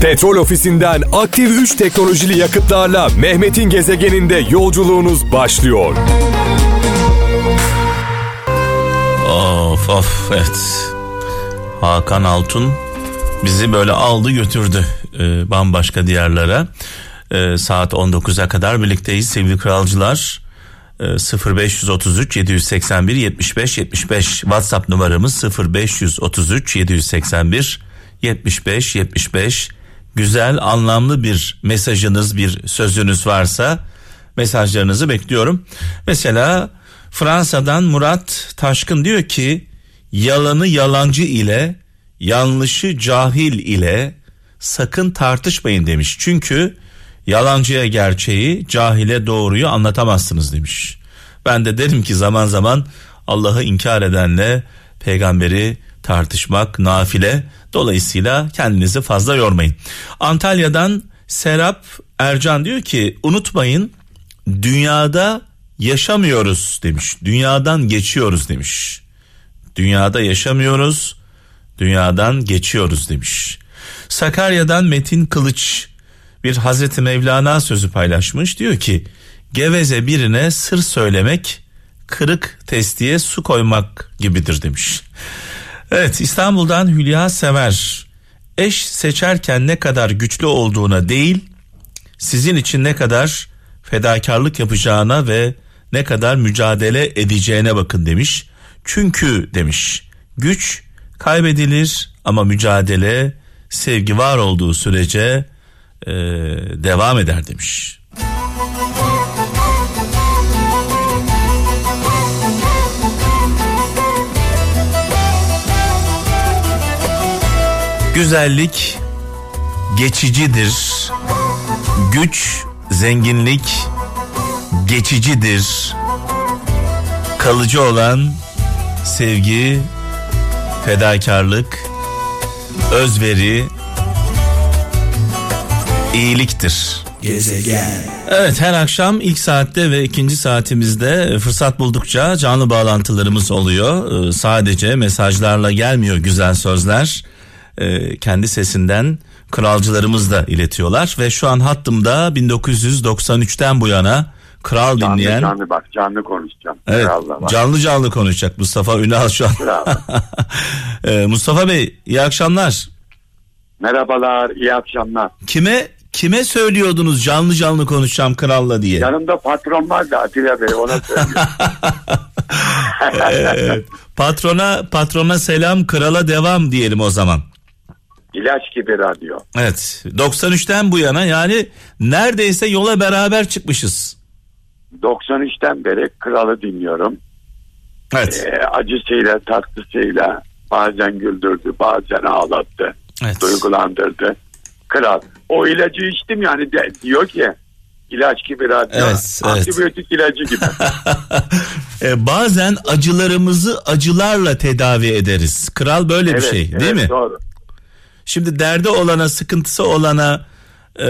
Petrol ofisinden aktif 3 teknolojili yakıtlarla Mehmet'in gezegeninde yolculuğunuz başlıyor. Of of evet. Hakan Altun bizi böyle aldı götürdü e, bambaşka diyarlara. E, saat 19'a kadar birlikteyiz sevgili kralcılar. E, 0533 781 75 75 WhatsApp numaramız 0533 781 75 75 güzel anlamlı bir mesajınız bir sözünüz varsa mesajlarınızı bekliyorum. Mesela Fransa'dan Murat Taşkın diyor ki yalanı yalancı ile yanlışı cahil ile sakın tartışmayın demiş. Çünkü yalancıya gerçeği cahile doğruyu anlatamazsınız demiş. Ben de derim ki zaman zaman Allah'ı inkar edenle peygamberi tartışmak nafile. Dolayısıyla kendinizi fazla yormayın. Antalya'dan Serap Ercan diyor ki unutmayın dünyada yaşamıyoruz demiş. Dünyadan geçiyoruz demiş. Dünyada yaşamıyoruz, dünyadan geçiyoruz demiş. Sakarya'dan Metin Kılıç bir Hazreti Mevlana sözü paylaşmış. Diyor ki geveze birine sır söylemek kırık testiye su koymak gibidir demiş. Evet İstanbul'dan Hülya Sever eş seçerken ne kadar güçlü olduğuna değil sizin için ne kadar fedakarlık yapacağına ve ne kadar mücadele edeceğine bakın demiş. Çünkü demiş güç kaybedilir ama mücadele sevgi var olduğu sürece e, devam eder demiş. Güzellik geçicidir. Güç, zenginlik geçicidir. Kalıcı olan sevgi, fedakarlık, özveri, iyiliktir. Gezegen. Evet her akşam ilk saatte ve ikinci saatimizde fırsat buldukça canlı bağlantılarımız oluyor. Ee, sadece mesajlarla gelmiyor güzel sözler. Ee, kendi sesinden kralcılarımız da iletiyorlar ve şu an hattımda 1993'ten bu yana kral Canlı dinleyen canlı bak canlı konuşacağım. Evet Kralla canlı canlı konuşacak Mustafa Ünal şu an. Ee, Mustafa Bey iyi akşamlar. Merhabalar iyi akşamlar. Kime kime söylüyordunuz canlı canlı konuşacağım kralla diye? Yanımda patron var da Atilla Bey ona söylüyorum. Ee, patrona patrona selam krala devam diyelim o zaman. İlaç gibi radyo. Evet 93'ten bu yana yani neredeyse yola beraber çıkmışız. 93'ten beri kralı dinliyorum. Evet. Ee, acısıyla tatlısıyla bazen güldürdü bazen ağlattı. Evet. Duygulandırdı. Kral. O ilacı içtim yani de, diyor ki ilaç gibi radyo. Evet, evet. Antibiyotik ilacı gibi. Ee, bazen acılarımızı acılarla tedavi ederiz. Kral böyle bir Evet, şey değil evet, mi? Doğru. Şimdi derdi olana, sıkıntısı olana e,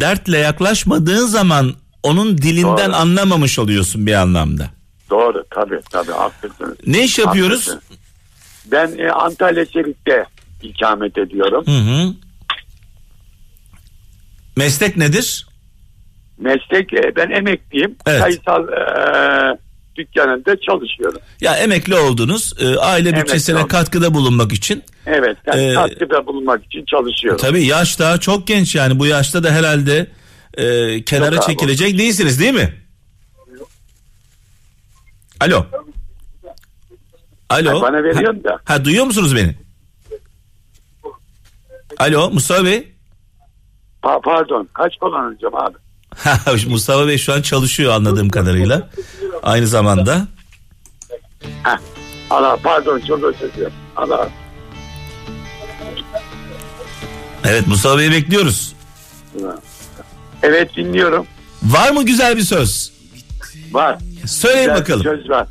dertle yaklaşmadığın zaman onun dilinden Doğru. anlamamış oluyorsun bir anlamda. Doğru tabii tabii haklısınız. Ne iş yapıyoruz? Haklısın. Ben e, Antalya Çelik'te ikamet ediyorum. Hı hı. Meslek nedir? Meslek e, ben emekliyim. Evet. Sayısal e, dükkanında çalışıyorum. Ya emekli oldunuz, e, aile Emekli bütçesine oldum. katkıda bulunmak için. Evet ben Ee, katkıda bulunmak için çalışıyorum. Tabii yaş daha çok genç yani bu yaşta da herhalde e, kenara Yok abi. çekilecek değilsiniz değil mi? Alo. Alo. Ha, bana veriyorsun da. Ha duyuyor musunuz beni? Alo Mustafa Bey. Pa- pardon kaç kullanacağım abi? Mustafa Bey şu an çalışıyor anladığım kadarıyla. Aynı zamanda. Heh. Allah pardon çok özür dilerim. Allah. Evet Mustafa Bey'i bekliyoruz. Evet dinliyorum. Var mı güzel bir söz? Var. Söyleyin Güzel bir bakalım. Söz var.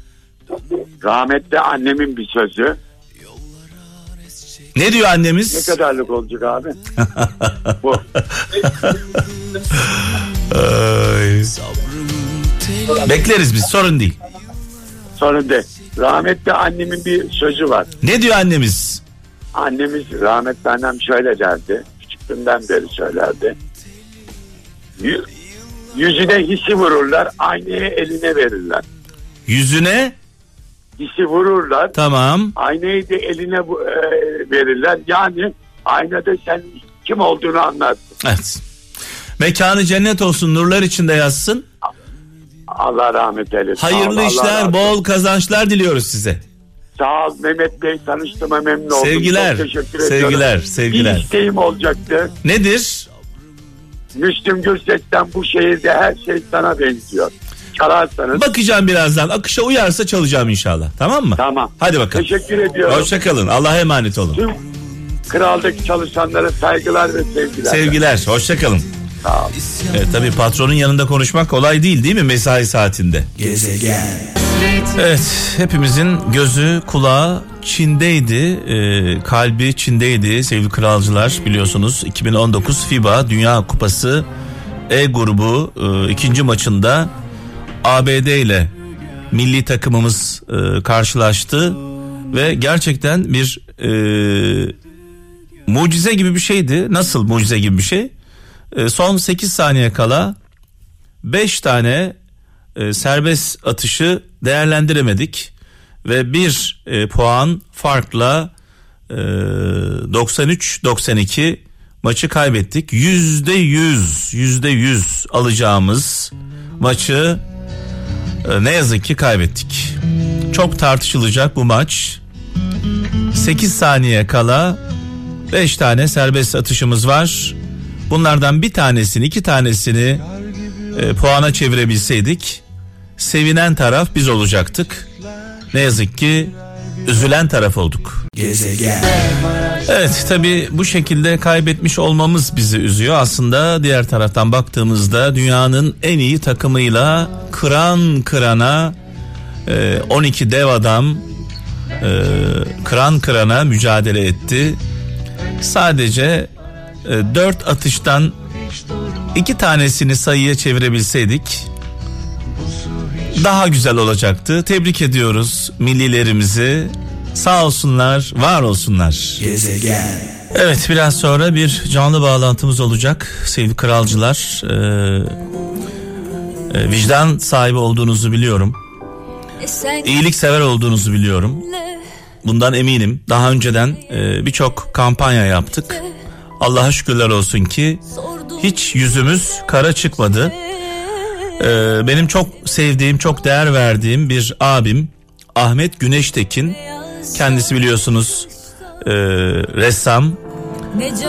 Rahmetli annemin bir sözü. Ne diyor Ne annemiz? kadarlık olacak abi? Bu. Ay. Bekleriz biz sorun değil. Sonra de rahmetli annemin bir sözü var. Ne diyor annemiz? Annemiz rahmetli annem şöyle derdi. çocukluğundan beri söylerdi. Yü- Yüzüne hissi vururlar, aynayı eline verirler. Yüzüne Hissi vururlar, tamam. aynayı da eline e, verirler. Yani aynada sen kim olduğunu anlarsın. Evet. Mekanı cennet olsun nurlar içinde yazsın. Allah rahmet eylesin. Hayırlı Allah işler, olsun. bol kazançlar diliyoruz size. Sağ ol Mehmet Bey tanıştığıma memnun oldum. Sevgiler, Çok teşekkür sevgiler, ediyorum. sevgiler. Bir isteğim olacaktı. Nedir? Müslüm Gürses'ten bu şehirde her şey sana benziyor. Çalarsanız. Bakacağım birazdan. Akışa uyarsa çalacağım inşallah. Tamam mı? Tamam. Hadi bakalım. Teşekkür ediyorum. Hoşçakalın. Allah'a emanet olun. Tüm kraldaki çalışanlara saygılar ve sevgiler. Sevgiler. Hoşçakalın. Sağ ol. Evet tabii patronun yanında konuşmak kolay değil değil mi mesai saatinde? Gezegen. Evet hepimizin gözü kulağı Çin'deydi Ee, kalbi Çin'deydi sevgili kralcılar biliyorsunuz 2019 FIBA Dünya Kupası E grubu e, ikinci maçında ABD ile milli takımımız e, karşılaştı ve gerçekten bir e, mucize gibi bir şeydi nasıl mucize gibi bir şey E, son 8 saniye kala 5 tane e, serbest atışı değerlendiremedik ve bir e, puan farkla e, 93-92 maçı kaybettik. Yüzde yüz, yüzde yüz alacağımız maçı ne yazık ki kaybettik. Çok tartışılacak bu maç. 8 saniye kala 5 tane serbest atışımız var. Bunlardan bir tanesini, iki tanesini e, puana çevirebilseydik sevinen taraf biz olacaktık. Ne yazık ki üzülen taraf olduk. Gezegen. Evet tabi bu şekilde kaybetmiş olmamız bizi üzüyor. Aslında diğer taraftan baktığımızda dünyanın en iyi takımıyla kıran kırana e, 12 dev adam e, kıran kırana mücadele etti. Sadece e, 4 atıştan iki tanesini sayıya çevirebilseydik daha güzel olacaktı. Tebrik ediyoruz millilerimizi. Sağ olsunlar, var olsunlar. Gezegen. Evet biraz sonra bir canlı bağlantımız olacak sevgili kralcılar. Ee, e, vicdan sahibi olduğunuzu biliyorum. İyilik sever olduğunuzu biliyorum. Bundan eminim. Daha önceden e, birçok kampanya yaptık. Allah'a şükürler olsun ki hiç yüzümüz kara çıkmadı. Ee, benim çok sevdiğim, çok değer verdiğim bir abim Ahmet Güneştekin. Kendisi biliyorsunuz e, ressam.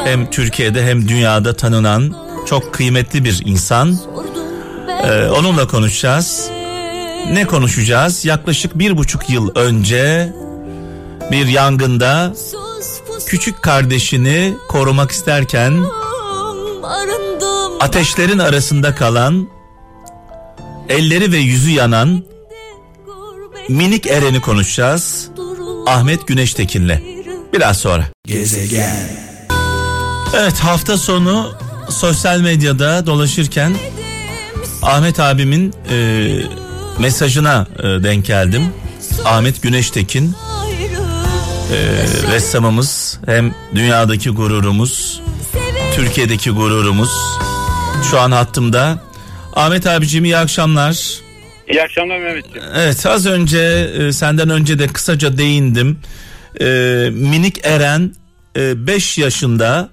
Hem Türkiye'de hem dünyada tanınan çok kıymetli bir insan. Ee, onunla konuşacağız. Ne konuşacağız? Yaklaşık bir buçuk yıl önce bir yangında küçük kardeşini korumak isterken ateşlerin arasında kalan elleri ve yüzü yanan minik Eren'i konuşacağız. Ahmet Güneştekin'le. Biraz sonra. Gezegen. Evet hafta sonu sosyal medyada dolaşırken Ahmet abimin e, mesajına e, denk geldim. Ahmet Güneştekin e, ressamımız hem dünyadaki gururumuz Türkiye'deki gururumuz şu an hattımda. Ahmet abicim iyi akşamlar. İyi akşamlar Mehmetciğim. Evet az önce e, senden önce de kısaca değindim. E, minik Eren 5 yaşında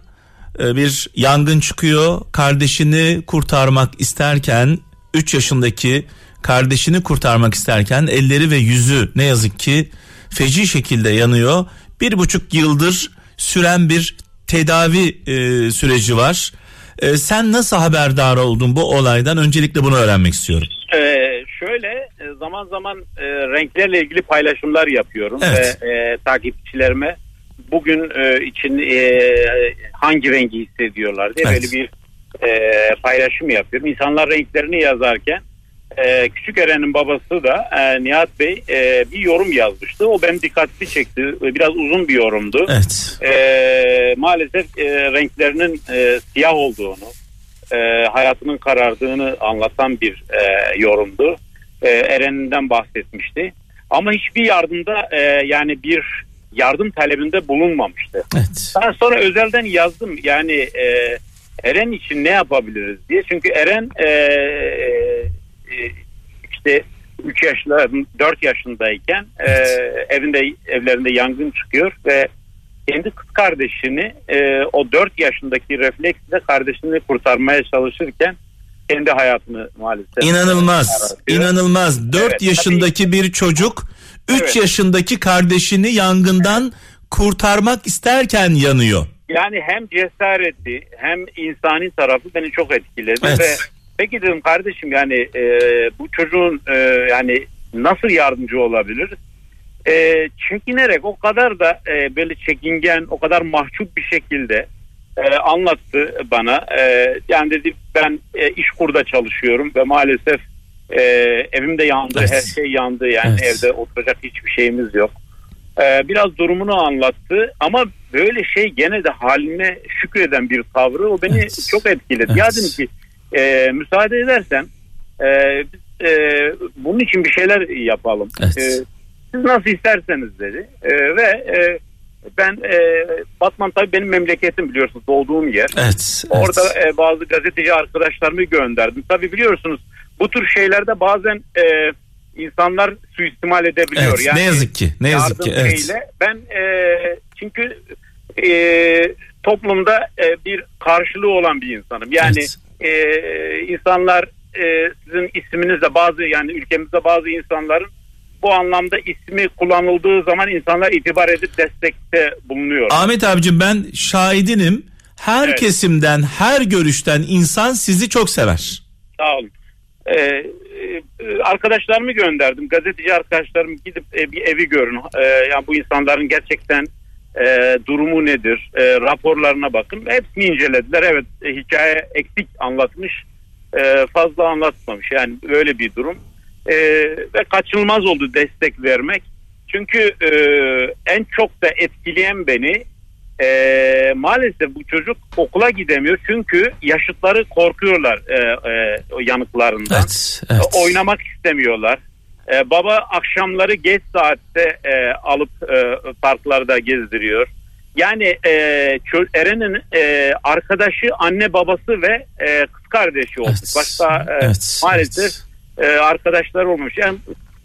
e, bir yangın çıkıyor. Kardeşini kurtarmak isterken 3 yaşındaki kardeşini kurtarmak isterken elleri ve yüzü ne yazık ki feci şekilde yanıyor. Bir buçuk yıldır süren bir tedavi e, süreci var. E, sen nasıl haberdar oldun bu olaydan? Öncelikle bunu öğrenmek istiyorum. Ee, şöyle e, zaman zaman e, renklerle ilgili paylaşımlar yapıyorum Evet. ve e, takipçilerime bugün e, için e, hangi rengi hissediyorlar diye Evet. böyle bir e, paylaşım yapıyorum. İnsanlar renklerini yazarken e, Küçük Eren'in babası da e, Nihat Bey e, bir yorum yazmıştı. O benim dikkatimi çekti. Biraz uzun bir yorumdu. Evet. e, maalesef e, renklerinin e, siyah olduğunu, e, hayatının karardığını anlatan bir e, yorumdu. E, Eren'inden bahsetmişti. Ama hiçbir yardımda e, yani bir yardım talebinde bulunmamıştı. Evet. Daha sonra özelden yazdım yani e, Eren için ne yapabiliriz diye. Çünkü Eren e, işte 3 yaşında 4 yaşındayken e, evinde evlerinde yangın çıkıyor ve kendi kız kardeşini e, o 4 yaşındaki refleksle kardeşini kurtarmaya çalışırken kendi hayatını maalesef İnanılmaz. İnanılmaz. 4 Evet, yaşındaki bir çocuk 3 Evet. yaşındaki kardeşini yangından kurtarmak isterken yanıyor. Yani hem cesareti hem insani tarafı beni çok etkiledi Evet. ve peki dedim kardeşim yani e, bu çocuğun e, yani nasıl yardımcı olabilir? E, çekinerek o kadar da e, böyle çekingen o kadar mahcup bir şekilde e, anlattı bana. E, yani dedi ben e, iş kurda çalışıyorum ve maalesef e, evimde yandı Evet. her şey yandı yani Evet. evde oturacak hiçbir şeyimiz yok. Ee, biraz durumunu anlattı ama böyle şey gene de haline şükreden bir tavrı o beni Evet. çok etkiledi. Evet. Ya dedim ki e, müsaade edersen e, biz, e, bunun için bir şeyler yapalım. Evet. E, siz nasıl isterseniz dedi E, ve e, ben e, Batman tabii benim memleketim biliyorsunuz doğduğum yer. Evet. Orada evet. e, bazı gazeteci arkadaşlarımı gönderdim. Tabii biliyorsunuz bu tür şeylerde bazen e, insanlar suistimal edebiliyor. Evet, Yani ne yazık ki. Ne yazık ki. Evet. şeyle Ben e, çünkü e, toplumda e, bir karşılığı olan bir insanım. Yani Evet. E, insanlar e, sizin isminizle bazı yani ülkemizde bazı insanların bu anlamda ismi kullanıldığı zaman insanlar itibar edip destekte bulunuyor. Ahmet abicim ben şahidinim. Her Evet. kesimden, her görüşten insan sizi çok sever. Sağ olun. Ee, e, arkadaşlarımı gönderdim. Gazeteci arkadaşlarım gidip e, bir evi görün. Ee, yani bu insanların gerçekten e, durumu nedir? E, raporlarına bakın. Hepsini incelediler. Evet e, hikaye eksik anlatmış. E, fazla anlatmamış. Yani böyle bir durum. E, ve kaçınılmaz oldu destek vermek. Çünkü e, en çok da etkileyen beni e, maalesef bu çocuk okula gidemiyor. Çünkü yaşıtları korkuyorlar e, e, yanıklarından. Evet. evet. Oynamak istemiyorlar. E, baba akşamları geç saatte e, alıp e, parklarda gezdiriyor. Yani e, Eren'in e, arkadaşı anne babası ve e, kız kardeşi olmuş. Evet. Başka e, Evet, maalesef e, arkadaşlar olmuş. Yani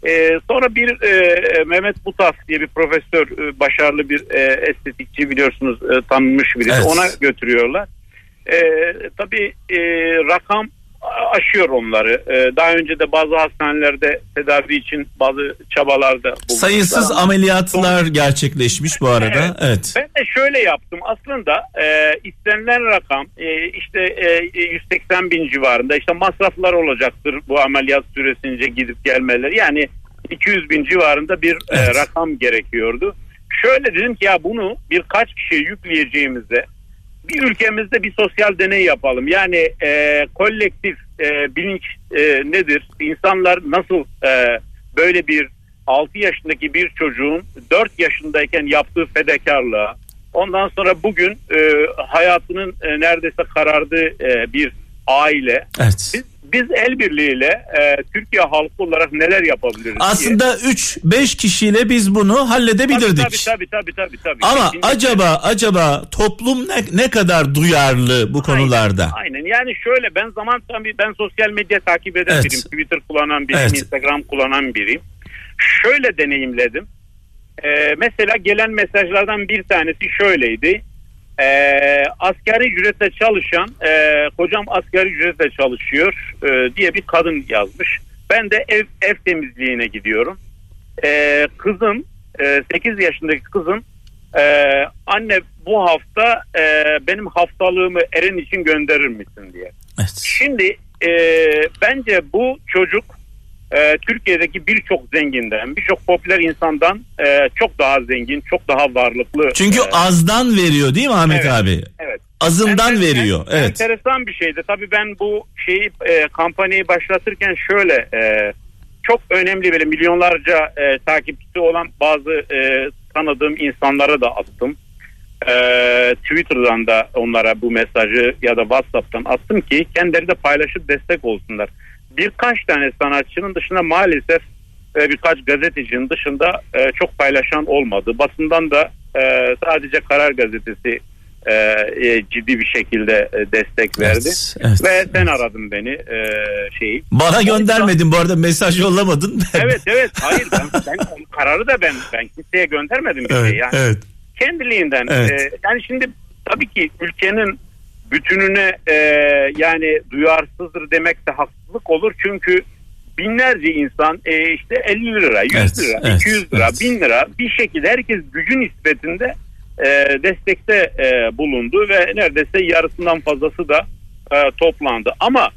e, sonra bir e, Mehmet Butaf diye bir profesör e, başarılı bir e, estetikçi biliyorsunuz e, tanınmış birisi. Evet. Ona götürüyorlar. E, tabii e, rakam aşıyor onları. E, daha önce de bazı hastanelerde tedavi için bazı çabalarda bulunmuşlar. Sayısız ameliyatlar gerçekleşmiş bu arada. Evet. ben de şöyle yaptım. Aslında e, istenilen rakam e, işte e, 180 bin civarında. İşte masraflar olacaktır bu ameliyat süresince gidip gelmeler. Yani 200 bin civarında bir e, Evet. rakam gerekiyordu. Şöyle dedim ki ya bunu birkaç kişiye yükleyeceğimizde bir ülkemizde bir sosyal deney yapalım. Yani e, kolektif e, bilinç e, nedir? İnsanlar nasıl e, böyle bir 6 yaşındaki bir çocuğun 4 yaşındayken yaptığı fedakarlığa ondan sonra bugün e, hayatının e, neredeyse karardığı e, bir aile. Evet. Biz, biz el birliğiyle e, Türkiye halkı olarak neler yapabiliriz? Aslında 3-5 kişiyle biz bunu tabii, halledebilirdik. tabii, tabii, tabii, tabii, tabii. Ama Kesinlikle. acaba acaba toplum ne, ne kadar duyarlı bu konularda? Aynen yani şöyle ben zaman tabii ben sosyal medya takip eden Evet. biriyim. Twitter kullanan biriyim. Evet. Instagram kullanan biriyim. Şöyle deneyimledim. Ee, mesela gelen mesajlardan bir tanesi şöyleydi. Ee, asgari ücretle çalışan e, kocam asgari ücretle çalışıyor e, diye bir kadın yazmış. Ben de ev, ev temizliğine gidiyorum. Ee, kızım e, 8 yaşındaki kızım e, anne bu hafta e, benim haftalığımı Eren için gönderir misin diye. Evet. Şimdi e, bence bu çocuk e, Türkiye'deki birçok zenginden, birçok popüler insandan e, çok daha zengin, çok daha varlıklı. Çünkü E, azdan veriyor değil mi Ahmet Evet. abi? evet. Azından En- en- veriyor. Evet. Enteresan bir şeydi. Tabii ben bu şeyi e, kampanyayı başlatırken şöyle e, çok önemli böyle milyonlarca e, takipçisi olan bazı e, tanıdığım insanlara da attım. E, Twitter'dan da onlara bu mesajı ya da WhatsApp'tan attım ki kendileri de paylaşıp destek olsunlar. Birkaç tane sanatçının dışında maalesef e, birkaç gazetecinin dışında e, çok paylaşan olmadı. Basından da e, sadece Karar Gazetesi e, e, ciddi bir şekilde e, destek verdi. Evet, evet, Ve sen evet. aradın beni e, şeyi. Bana göndermedin bu arada mesaj yollamadın. Evet evet hayır ben, ben kararı da ben ben kimseye göndermedim bir evet, şey. Yani evet. kendiliğinden. Evet. e, yani şimdi tabii ki ülkenin bütününe e, yani duyarsızdır demek de haksızlık olur. Çünkü binlerce insan e, işte 50 lira, 100 Evet, lira, evet, 200 lira, evet. 1000 lira bir şekilde herkes gücü nispetinde e, destekte e, bulundu ve neredeyse yarısından fazlası da e, toplandı. Ama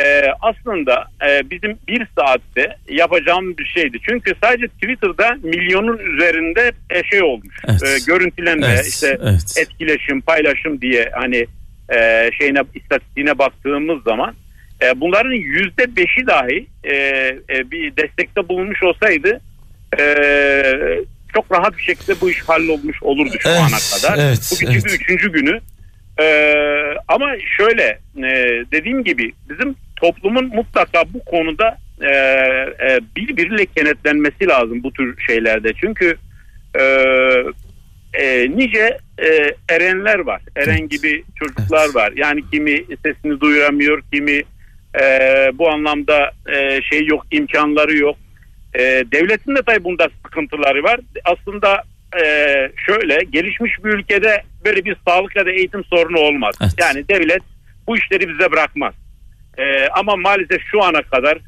e, aslında e, bizim bir saatte yapacağımız bir şeydi. Çünkü sadece Twitter'da milyonun üzerinde e, şey olmuş. Evet. E, görüntülenme, Evet, işte evet. etkileşim, paylaşım diye hani e, şeyine istatistiğine baktığımız zaman e, bunların yüzde beşi dahi e, e, bir destekte bulunmuş olsaydı e, çok rahat bir şekilde bu iş hallolmuş olurdu şu Evet, ana kadar. evet, Bugün evet. üçüncü günü. E, ama şöyle e, dediğim gibi bizim toplumun mutlaka bu konuda e, e, birbiriyle kenetlenmesi lazım bu tür şeylerde. Çünkü e, e, nice e, erenler var. Eren gibi çocuklar var. Yani kimi sesini duyuramıyor, kimi e, bu anlamda e, şey yok, imkanları yok. E, devletin de tabii bunda sıkıntıları var. Aslında e, şöyle gelişmiş bir ülkede böyle bir sağlık ya da eğitim sorunu olmaz. Evet. Yani devlet bu işleri bize bırakmaz. E, ama maalesef şu ana kadar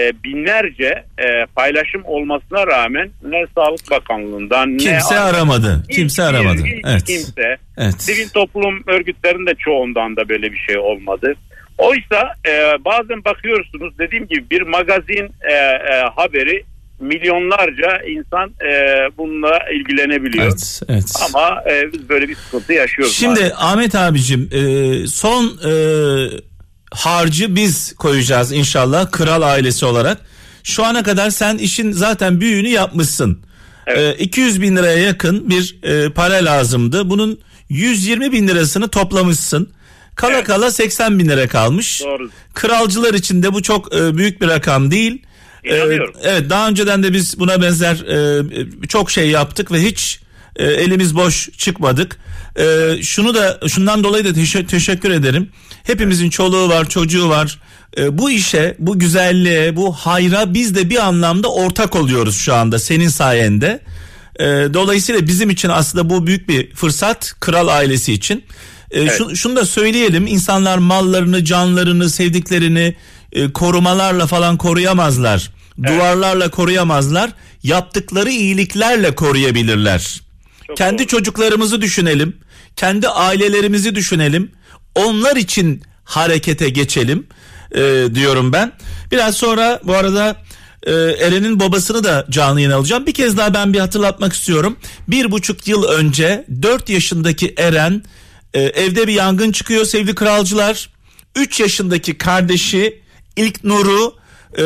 e, binlerce e, paylaşım olmasına rağmen ne Sağlık Bakanlığı'ndan Kimse ne aramadı. Hiç- Kimse aramadı. hiç Evet. kimse. Evet. Sivil toplum örgütlerinde çoğundan da böyle bir şey olmadı. Oysa e, bazen bakıyorsunuz dediğim gibi bir magazin e, e, haberi milyonlarca insan e, bununla ilgilenebiliyor. Evet, evet. Ama e, biz böyle bir sıkıntı yaşıyoruz. Şimdi maalesef. Ahmet abicim e, son e, harcı biz koyacağız inşallah kral ailesi olarak. Şu ana kadar sen işin zaten büyüğünü yapmışsın. Evet. E, 200 bin liraya yakın bir e, para lazımdı. Bunun 120 bin lirasını toplamışsın. Kala Evet. kala 80 bin lira kalmış. Doğru. Kralcılar için de bu çok e, büyük bir rakam değil. İnanıyorum. E, evet daha önceden de biz buna benzer e, çok şey yaptık ve hiç e, elimiz boş çıkmadık. E, şunu da şundan dolayı da teşe- teşekkür ederim. Hepimizin çoluğu var, çocuğu var. E, bu işe, bu güzelliğe, bu hayra biz de bir anlamda ortak oluyoruz şu anda senin sayende. E, dolayısıyla bizim için aslında bu büyük bir fırsat kral ailesi için. E, şu- şunu da söyleyelim insanlar mallarını, canlarını, sevdiklerini e, korumalarla falan koruyamazlar. Duvarlarla koruyamazlar. Yaptıkları iyiliklerle koruyabilirler. Çok kendi doğru. çocuklarımızı düşünelim. Kendi ailelerimizi düşünelim. Onlar için harekete geçelim e, diyorum ben. Biraz sonra bu arada e, Eren'in babasını da canlı yayın alacağım. Bir kez daha ben bir hatırlatmak istiyorum. Bir buçuk yıl önce 4 yaşındaki Eren e, evde bir yangın çıkıyor sevgili kralcılar. 3 yaşındaki kardeşi İlk Nur'u e,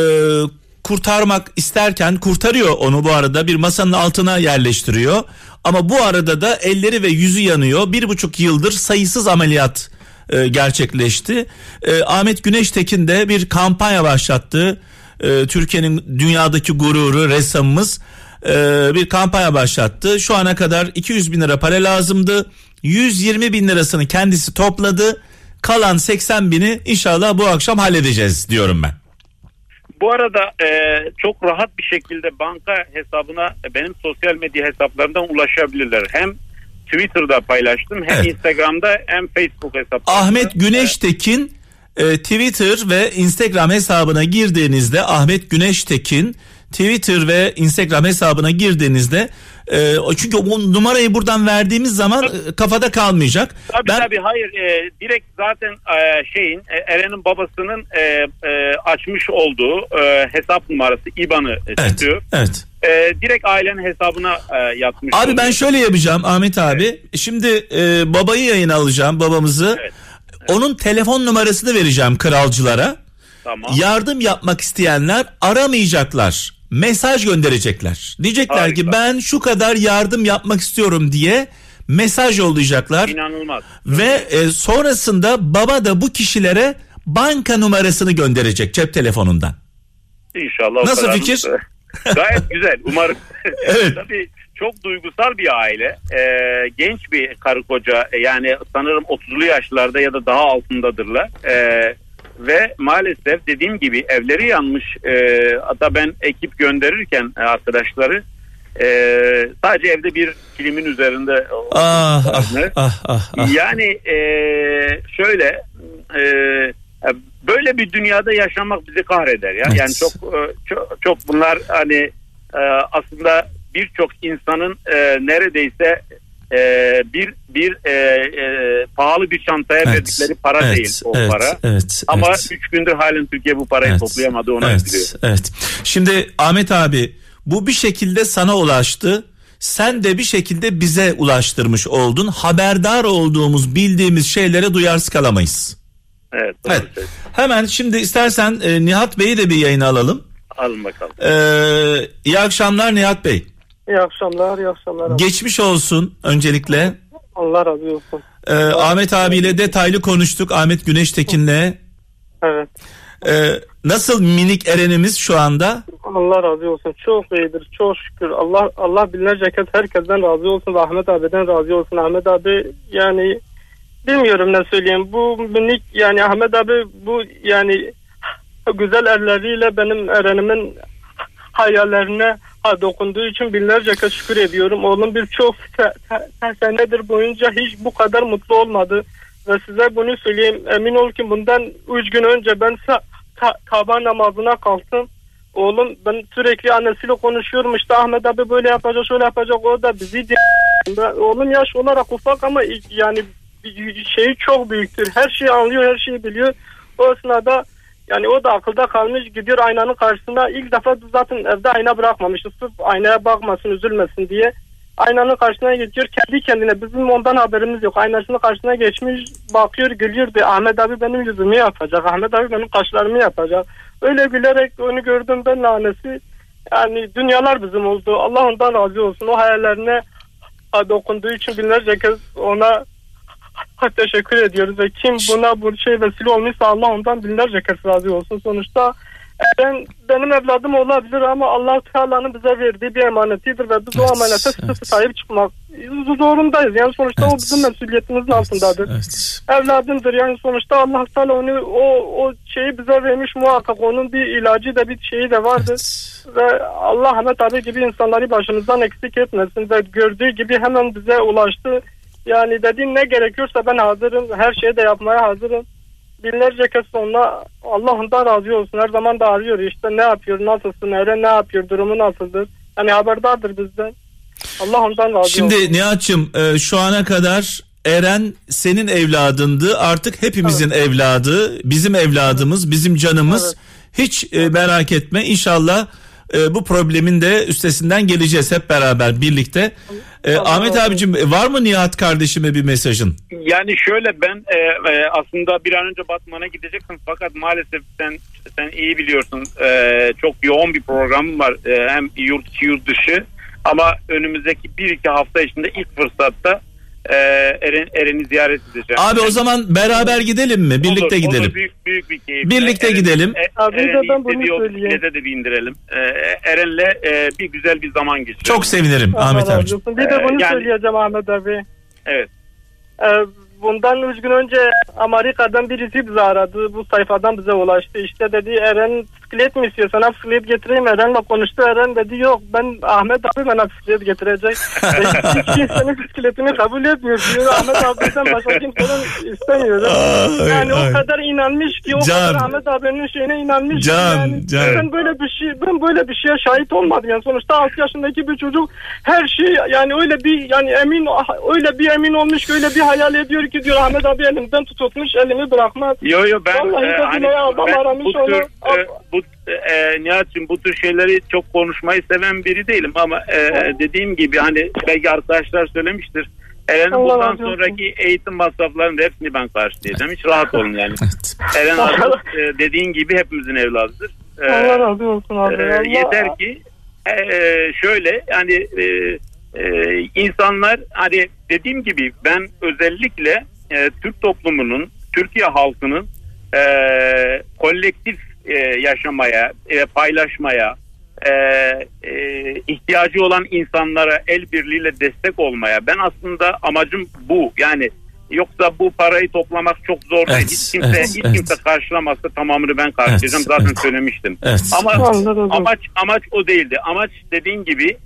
kurtarmak isterken kurtarıyor onu bu arada bir masanın altına yerleştiriyor. Ama bu arada da elleri ve yüzü yanıyor. Bir buçuk yıldır sayısız ameliyat e, gerçekleşti. E, Ahmet Güneştekin de bir kampanya başlattı. E, Türkiye'nin dünyadaki gururu ressamımız e, bir kampanya başlattı. Şu ana kadar 200 bin lira para lazımdı. 120 bin lirasını kendisi topladı. Kalan 80 bini inşallah bu akşam halledeceğiz diyorum ben. Bu arada e, çok rahat bir şekilde banka hesabına e, benim sosyal medya hesaplarından ulaşabilirler. Hem Twitter'da paylaştım hem Evet. Instagram'da hem Facebook hesaplarında. Ahmet Güneştekin e, Twitter ve Instagram hesabına girdiğinizde Ahmet Güneştekin Twitter ve Instagram hesabına girdiğinizde e, çünkü o numarayı buradan verdiğimiz zaman e, kafada kalmayacak. Tabii ben tabii hayır e, direkt zaten e, şeyin e, Eren'in babasının e, e, açmış olduğu e, hesap numarası IBAN'ı evet, tutuyor. evet. E, direkt ailenin hesabına e, yatmış. Abi ben oluyor. şöyle yapacağım Ahmet abi. Şimdi e, babayı yayına alacağım babamızı. Evet. Onun telefon numarasını vereceğim kralcılara. Tamam. Yardım yapmak isteyenler aramayacaklar. Mesaj gönderecekler. Diyecekler Harika. ki ben şu kadar yardım yapmak istiyorum diye mesaj yollayacaklar. İnanılmaz. Ve e, sonrasında baba da bu kişilere banka numarasını gönderecek cep telefonundan. İnşallah. Nasıl kadar- fikir? Gayet güzel. Umarım. Evet. Tabii çok duygusal bir aile. Ee, genç bir karı koca. E, Yani sanırım 30'lu yaşlarda ya da daha altındadırlar. Ee, ve maalesef dediğim gibi evleri yanmış. Ee, hatta ben ekip gönderirken e, arkadaşları e, sadece evde bir kilimin üzerinde Ah ah ah ah. ah. yani e, şöyle e, böyle bir dünyada yaşamak bizi kahreder ya. Evet. Yani çok e, çok, çok bunlar hani e, aslında birçok insanın e, neredeyse e, bir bir e, e, pahalı bir çantaya Evet, verdikleri para evet, değil o evet, para. Evet, Ama evet. 3 gündür halen Türkiye bu parayı Evet, toplayamadı onu evet. Evet. Şimdi Ahmet abi bu bir şekilde sana ulaştı. Sen de bir şekilde bize ulaştırmış oldun. Haberdar olduğumuz, bildiğimiz şeylere duyarsız kalamayız. Evet. Evet. Hemen şimdi istersen e, Nihat Bey'i de bir yayına alalım. Alın bakalım. Ee, iyi akşamlar Nihat Bey. İyi akşamlar, iyi akşamlar. abi. Geçmiş olsun öncelikle. Allah razı olsun. Ee, Ahmet abiyle detaylı konuştuk. Ahmet Güneştekin'le. Evet. Ee, nasıl minik Eren'imiz şu anda? Allah razı olsun. Çok iyidir. Çok şükür. Allah Allah binlerce kez herkesten razı olsun. Ahmet abiden razı olsun. Ahmet abi yani bilmiyorum ne söyleyeyim. Bu minik yani Ahmet abi bu yani güzel elleriyle benim Eren'imin hayallerine ha, dokunduğu için binlerce kez şükür ediyorum. Oğlum birçok se- se- se- senedir boyunca hiç bu kadar mutlu olmadı. Ve size bunu söyleyeyim. Emin ol ki bundan 3 gün önce ben ta- sabah namazına kalktım. Oğlum ben sürekli annesiyle konuşuyorum işte Ahmet abi böyle yapacak şöyle yapacak o da bizi di- Ben- Oğlum yaş olarak ufak ama yani şeyi çok büyüktür. Her şeyi anlıyor her şeyi biliyor. O esnada yani o da akılda kalmış gidiyor aynanın karşısında ilk defa zaten evde ayna bırakmamıştı. Sırf aynaya bakmasın üzülmesin diye. Aynanın karşısına geçiyor kendi kendine bizim ondan haberimiz yok. Aynasının karşısına geçmiş bakıyor gülüyor. Ahmet abi benim yüzümü yapacak. Ahmet abi benim kaşlarımı yapacak. Öyle gülerek onu gördüm ben lanesi. Yani dünyalar bizim oldu. Allah ondan razı olsun. O hayallerine ha, dokunduğu için binlerce kez ona teşekkür ediyoruz ve kim buna bu şey vesile olmuşsa Allah ondan binlerce kez razı olsun. Sonuçta ben benim evladım olabilir ama Allah Teala'nın bize verdiği bir emanetidir ve biz o Evet, emanete sıkı evet. sahip çıkmak zorundayız. Yani sonuçta o Evet. bizim mesuliyetimizin altındadır. Evet. Evladımdır yani sonuçta Allah Teala onu o o şeyi bize vermiş muhakkak onun bir ilacı da bir şeyi de vardır Evet. ve Allah Ahmet abi gibi insanları başımızdan eksik etmesin ve gördüğü gibi hemen bize ulaştı. Yani dediğin ne gerekiyorsa ben hazırım. Her şeyi de yapmaya hazırım. Binlerce kez sonra Allah ondan razı olsun. Her zaman da arıyor işte ne yapıyor, nasılsın, Eren ne yapıyor, durumu nasıldır. Yani haberdardır bizden. Allah ondan razı olsun. Şimdi Nihat'cığım e, şu ana kadar Eren senin evladındı artık hepimizin evladı bizim evladımız bizim canımız hiç e, merak etme inşallah e, bu problemin de üstesinden geleceğiz hep beraber birlikte. E, Ahmet abicim var mı Nihat kardeşime bir mesajın? Yani şöyle ben e, e, aslında bir an önce Batman'a gidecektim fakat maalesef sen sen iyi biliyorsun e, çok yoğun bir programım var E, hem yurt içi yurt dışı ama önümüzdeki bir iki hafta içinde ilk fırsatta e, Eren, Eren'i ziyaret edeceğim. Abi o zaman beraber gidelim mi? Birlikte Olur, gidelim. Olur, büyük, büyük bir keyif. Birlikte Eren- gidelim. E, Abi Eren'i bunu söyleyeyim. de bir indirelim. E, Eren'le e, bir güzel bir zaman geçirelim. Çok sevinirim Allah Ahmet olsun. Bir de Ee, bunu yani- söyleyeceğim Ahmet abi. Evet. Ee, bundan üç gün önce Amerika'dan birisi bizi aradı. Bu sayfadan bize ulaştı. İşte dedi Eren bisiklet mi istiyor? Sana bisiklet getireyim. Eren'le konuştu. Eren dedi yok ben Ahmet abi bana bisiklet getirecek. Hiç kimsenin bisikletini kabul etmiyor. Diyor. Ahmet abiden başka kimsenin istemiyorum. Ay, yani ay. o kadar inanmış ki o Can. kadar Ahmet abinin şeyine inanmış. Can, yani can. Ben böyle bir şey ben böyle bir şeye şahit olmadım. Yani sonuçta 6 yaşındaki bir çocuk her şey yani öyle bir yani emin öyle bir emin olmuş ki öyle bir hayal ediyor ki diyor Ahmet abi elimden tutmuş elimi bırakmaz. Yo yo ben, Vallahi e, hani adam ben aramış bu tür onu. e, bu e, Nihat'cığım bu tür şeyleri çok konuşmayı seven biri değilim ama e, dediğim gibi hani belki arkadaşlar söylemiştir. Eren'in Allah bundan olsun. sonraki eğitim masraflarının hepsini ben karşılayacağım. Hiç rahat olun yani. Evet. Eren artık e, dediğin gibi hepimizin evladıdır. E, Allah razı olsun abi. Allah- yeter ki e, şöyle yani e, e, insanlar hani dediğim gibi ben özellikle e, Türk toplumunun Türkiye halkının e, kolektif e, yaşamaya e, paylaşmaya e, e, ihtiyacı olan insanlara el birliğiyle destek olmaya. Ben aslında amacım bu. Yani yoksa bu parayı toplamak çok zor. Evet, hiç kimse evet, hiç evet. kimse karşılamazsa tamamını ben karşılayacağım. Evet, Zaten evet. söylemiştim. Evet. Ama Anladım. amaç amaç o değildi. Amaç dediğin gibi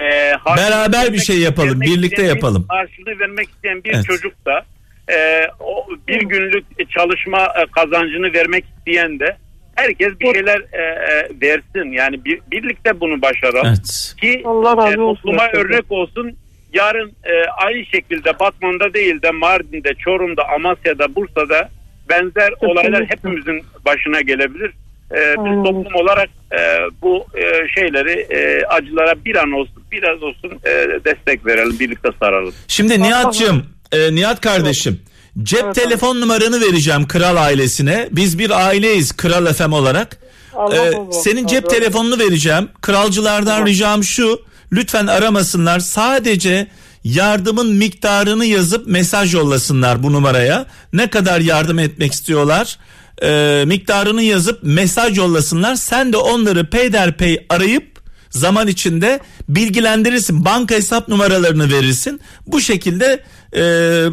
e, harçlığı Beraber bir vermek- şey yapalım, birlikte isteyen yapalım. Karşılığı vermek isteyen bir Evet. çocuk da e, o bir günlük çalışma e, kazancını vermek isteyen de herkes bir şeyler e, e, versin. Yani bir, birlikte bunu başaralım Evet. ki Allah razı e, olsun. topluma örnek olsun. Yarın e, aynı şekilde Batman'da değil de Mardin'de, Çorum'da, Amasya'da, Bursa'da benzer olaylar hepimizin başına gelebilir. E, biz toplum olarak e, bu e, şeyleri e, acılara bir an olsun biraz olsun e, destek verelim, birlikte saralım. Şimdi Nihat'cığım, e, Nihat kardeşim. Cep Evet, telefon numaranı vereceğim Kral ailesine. Biz bir aileyiz Kral FM olarak. Allah Ee, senin cep Allah telefonunu vereceğim. Kralcılardan Tamam. ricam şu. Lütfen aramasınlar. Sadece yardımın miktarını yazıp mesaj yollasınlar bu numaraya. Ne kadar yardım etmek istiyorlar? Ee, miktarını yazıp mesaj yollasınlar. Sen de onları peyderpey arayıp zaman içinde bilgilendirirsin. Banka hesap numaralarını verirsin. Bu şekilde e,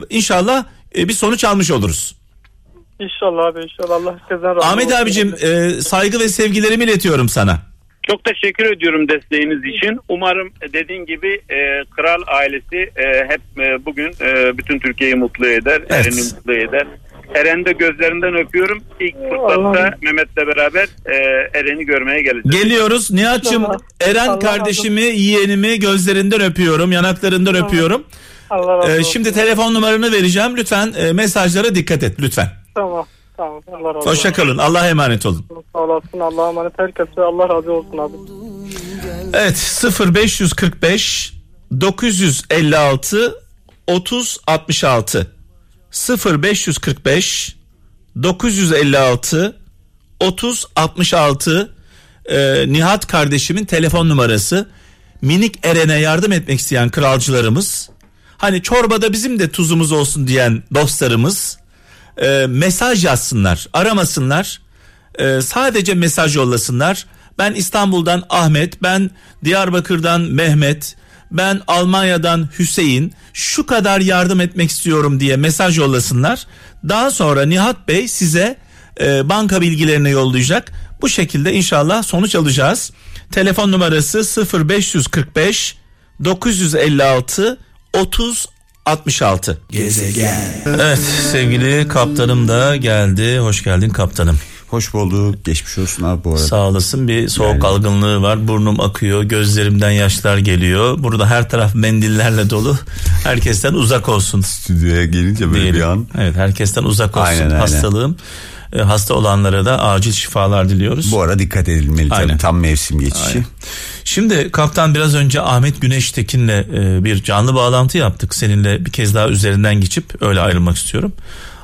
inşallah e, bir sonuç almış oluruz. İnşallah abi inşallah Allah herkesten razı Ahmet olsun. abicim e, saygı ve sevgilerimi iletiyorum sana. Çok teşekkür ediyorum desteğiniz için. Umarım dediğin gibi e, kral ailesi e, hep e, bugün e, bütün Türkiye'yi mutlu eder. Evet. Eren'i mutlu eder. Eren'i de gözlerinden öpüyorum. İlk fırsatta Allah. Mehmet'le beraber e, Eren'i görmeye geleceğiz. Geliyoruz. Nihat'cığım Allah- Eren Allah kardeşimi, yeğenimi gözlerinden öpüyorum, yanaklarından öpüyorum. Allah razı Ee, olsun. şimdi telefon numaranı vereceğim. Lütfen e, mesajlara dikkat et lütfen. Tamam. Tamam. Allah razı olsun. Hoşça kalın. Allah'a emanet olun. Sağ olasın. Allah'a emanet. Herkese Allah razı olsun abi. Evet 0545 956 30 66 0545 956 30 66 e, Nihat kardeşimin telefon numarası. Minik Eren'e yardım etmek isteyen kralcılarımız. Hani çorbada bizim de tuzumuz olsun diyen dostlarımız e, mesaj yazsınlar, aramasınlar. E, sadece mesaj yollasınlar. Ben İstanbul'dan Ahmet, ben Diyarbakır'dan Mehmet, ben Almanya'dan Hüseyin şu kadar yardım etmek istiyorum diye mesaj yollasınlar. Daha sonra Nihat Bey size e, banka bilgilerini yollayacak. Bu şekilde inşallah sonuç alacağız. Telefon numarası 0545 956 30 66. Gezegen. Evet sevgili kaptanım da geldi. Hoş geldin kaptanım. Hoş bulduk. Geçmiş olsun abi bu arada. Sağ olasın bir soğuk Yani- algınlığı var. Burnum akıyor, gözlerimden yaşlar geliyor. Burada her taraf mendillerle dolu. Herkesten uzak olsun Stüdyoya gelince böyle bir diyelim. an. Evet herkesten uzak olsun Aynen, aynen. hastalığım. E, hasta olanlara da acil şifalar diliyoruz. Bu ara dikkat edilmeli tabii. Aynen. Tam mevsim geçişi. Aynen. Şimdi kaptan biraz önce Ahmet Güneştekin'le e, bir canlı bağlantı yaptık. Seninle bir kez daha üzerinden geçip öyle ayrılmak istiyorum.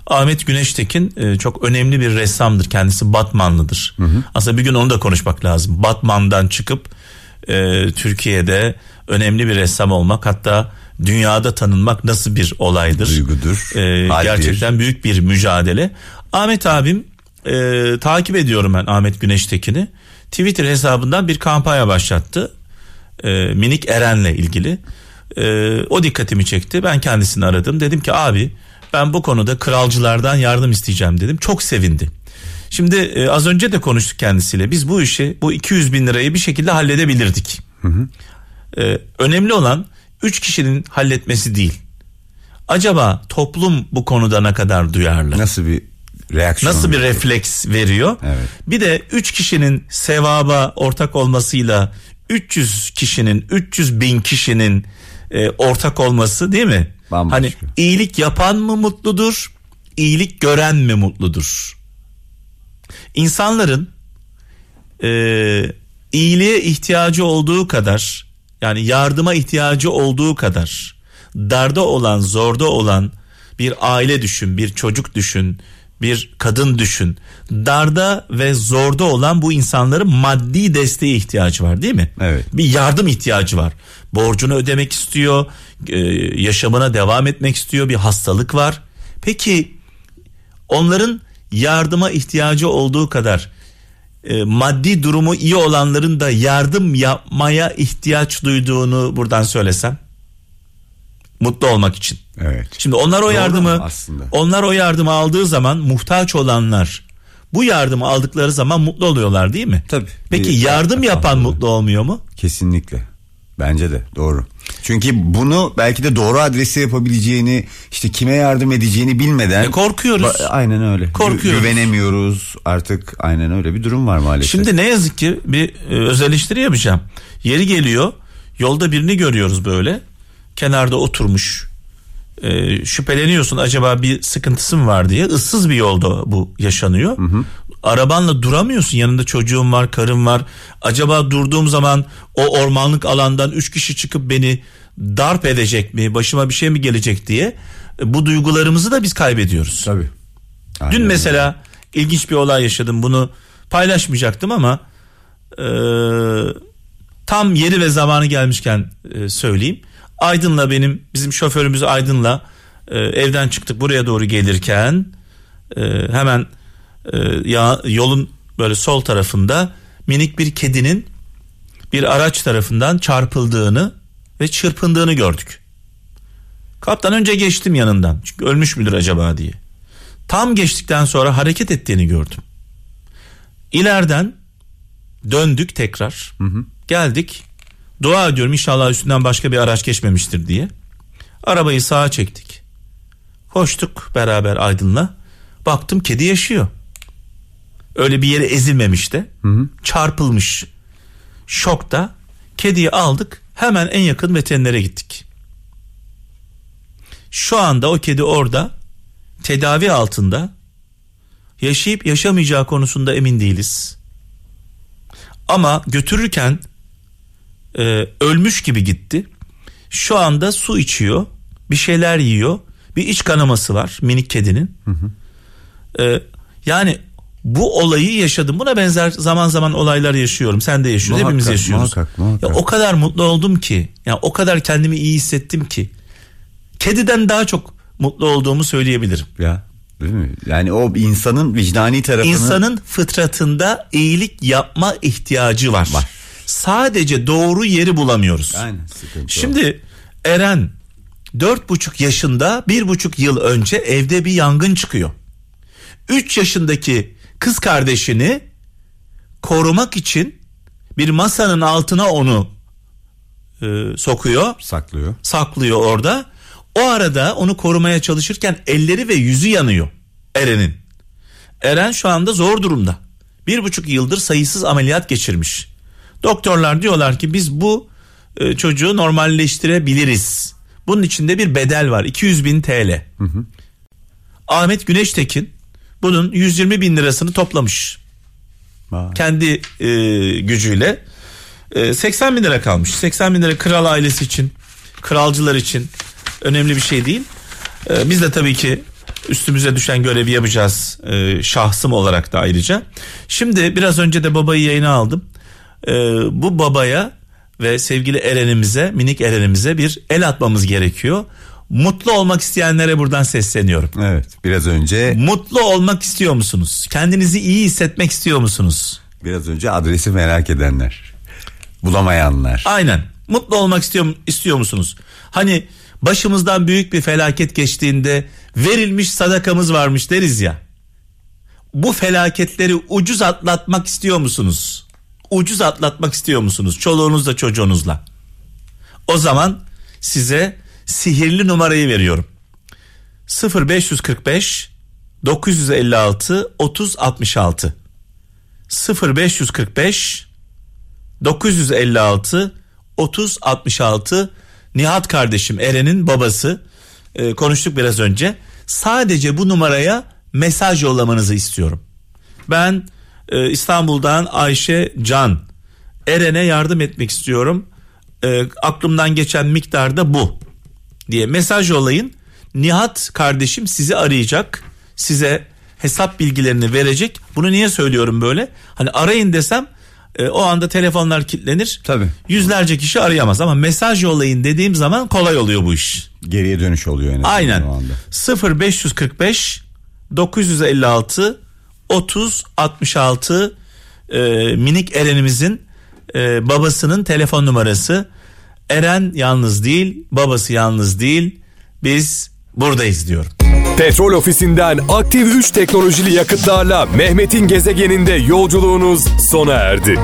Ahmet Güneştekin e, çok önemli bir ressamdır. Kendisi Batmanlıdır. Aslında bir gün onu da konuşmak lazım. Batman'dan çıkıp e, Türkiye'de önemli bir ressam olmak hatta dünyada tanınmak nasıl bir olaydır? Duygudur, E, haldir. gerçekten büyük bir mücadele. Ahmet abim e, takip ediyorum ben Ahmet Güneştekin'i. Twitter hesabından bir kampanya başlattı. E, Minik Eren'le ilgili. E, o dikkatimi çekti. Ben kendisini aradım. Dedim ki abi ben bu konuda kralcılardan yardım isteyeceğim dedim. Çok sevindi. Şimdi e, az önce de konuştuk kendisiyle. Biz bu işi bu 200 bin lirayı bir şekilde halledebilirdik. E, önemli olan 3 kişinin halletmesi değil. Acaba toplum bu konuda ne kadar duyarlı? Nasıl bir reaksiyon? Nasıl bir refleks veriyor? Evet. Bir de 3 kişinin sevaba ortak olmasıyla 300 kişinin 300 bin kişinin e, ortak olması değil mi? Bambaşka. Hani iyilik yapan mı mutludur? iyilik gören mi mutludur? İnsanların e, iyiliğe ihtiyacı olduğu kadar yani yardıma ihtiyacı olduğu kadar darda olan zorda olan bir aile düşün bir çocuk düşün bir kadın düşün darda ve zorda olan bu insanların maddi desteğe ihtiyacı var değil mi? Evet. Bir yardım ihtiyacı var borcunu ödemek istiyor e, yaşamına devam etmek istiyor bir hastalık var peki onların yardıma ihtiyacı olduğu kadar e, maddi durumu iyi olanların da yardım yapmaya ihtiyaç duyduğunu buradan söylesem mutlu olmak için. Evet. Şimdi onlar o Doğru yardımı aslında. onlar o yardımı aldığı zaman muhtaç olanlar bu yardımı aldıkları zaman mutlu oluyorlar değil mi? Tabii. Peki yardım yapan mutlu olmuyor mu? Kesinlikle. Bence de doğru. Çünkü bunu belki de doğru adrese yapabileceğini, işte kime yardım edeceğini bilmeden E, korkuyoruz. Aynen öyle. Gü- Korkuyoruz. güvenemiyoruz. Artık aynen öyle bir durum var maalesef. Şimdi ne yazık ki bir e, öz eleştiri yapacağım. Yeri geliyor yolda birini görüyoruz böyle kenarda oturmuş E, şüpheleniyorsun acaba bir sıkıntısı mı var diye ıssız bir yolda bu yaşanıyor. Arabanla duramıyorsun yanında çocuğum var karım var acaba durduğum zaman o ormanlık alandan üç kişi çıkıp beni darp edecek mi başıma bir şey mi gelecek diye E, bu duygularımızı da biz kaybediyoruz. Tabii. Aynen Dün mesela ilginç bir olay yaşadım. Bunu paylaşmayacaktım ama e, tam yeri ve zamanı gelmişken e, söyleyeyim. Aydın'la benim bizim şoförümüz Aydın'la e, evden çıktık buraya doğru gelirken e, hemen e, ya, yolun böyle sol tarafında minik bir kedinin bir araç tarafından çarpıldığını ve çırpındığını gördük. Kaptan önce geçtim yanından. Çünkü ölmüş müdür acaba diye. Tam geçtikten sonra hareket ettiğini gördüm. İleriden döndük tekrar. Geldik. Dua ediyorum inşallah üstünden başka bir araç geçmemiştir diye. Arabayı sağa çektik. Koştuk beraber Aydın'la. Baktım kedi yaşıyor. Öyle bir yere ezilmemiş de. Çarpılmış. Şokta kediyi aldık. Hemen en yakın veterinere gittik. Şu anda o kedi orada tedavi altında yaşayıp yaşamayacağı konusunda emin değiliz. Ama götürürken e, ölmüş gibi gitti. Şu anda su içiyor, bir şeyler yiyor, bir iç kanaması var minik kedinin. E, yani bu olayı yaşadım. Buna benzer zaman zaman olaylar yaşıyorum. Sen de yaşıyorsun, Muhakkak, hepimiz yaşıyoruz. muhakkak, muhakkak. Ya o kadar mutlu oldum ki, ya o kadar kendimi iyi hissettim ki. Kediden daha çok mutlu olduğumu söyleyebilirim. Ya değil mi? Yani o insanın vicdani tarafını İnsanın fıtratında iyilik yapma ihtiyacı var. Var. Sadece doğru yeri bulamıyoruz. Aynen, sıkıntı o. Şimdi Eren dört buçuk yaşında bir buçuk yıl önce evde bir yangın çıkıyor. Üç yaşındaki kız kardeşini korumak için bir masanın altına onu e, sokuyor saklıyor. saklıyor orada. O arada onu korumaya çalışırken elleri ve yüzü yanıyor Eren'in. Eren şu anda zor durumda. Bir buçuk yıldır sayısız ameliyat geçirmiş. Doktorlar diyorlar ki biz bu e, çocuğu normalleştirebiliriz. Bunun içinde bir bedel var 200 bin TL. Ahmet Güneştekin bunun 120 bin lirasını toplamış Vay. kendi e, gücüyle e, 80 bin lira kalmış. 80 bin lira kral ailesi için, kralcılar için önemli bir şey değil. E, biz de tabii ki üstümüze düşen görevi yapacağız e, şahsım olarak da ayrıca. Şimdi biraz önce de babayı yayına aldım. E, bu babaya ve sevgili Eren'imize, minik Eren'imize bir el atmamız gerekiyor. Mutlu olmak isteyenlere buradan sesleniyorum. Evet biraz önce Mutlu olmak istiyor musunuz? Kendinizi iyi hissetmek istiyor musunuz? biraz önce adresi merak edenler. Bulamayanlar. Aynen. Mutlu olmak istiyor istiyor musunuz? Hani başımızdan büyük bir felaket geçtiğinde verilmiş sadakamız varmış deriz ya. Bu felaketleri ucuz atlatmak istiyor musunuz? Ucuz atlatmak istiyor musunuz? Çoluğunuzla çocuğunuzla. O zaman size sihirli numarayı veriyorum. 0545 956 3066 0545 956 30 66 Nihat kardeşim Eren'in babası. Ee, konuştuk biraz önce. Sadece bu numaraya mesaj yollamanızı istiyorum. Ben e, İstanbul'dan Ayşe Can Eren'e yardım etmek istiyorum. Ee, aklımdan geçen miktar da bu diye mesaj yollayın Nihat kardeşim sizi arayacak size hesap bilgilerini verecek bunu niye söylüyorum böyle hani arayın desem e, o anda telefonlar kilitlenir. Tabii. Yüzlerce kişi arayamaz ama mesaj yollayın dediğim zaman kolay oluyor bu iş. Geriye dönüş oluyor en azından Aynen. o anda. 0545 956 30 66 e, minik Eren'imizin e, babasının telefon numarası. Eren yalnız değil, babası yalnız değil. Biz buradayız diyorum. Petrol ofisinden aktif 3 teknolojili yakıtlarla Mehmet'in gezegeninde yolculuğunuz sona erdi.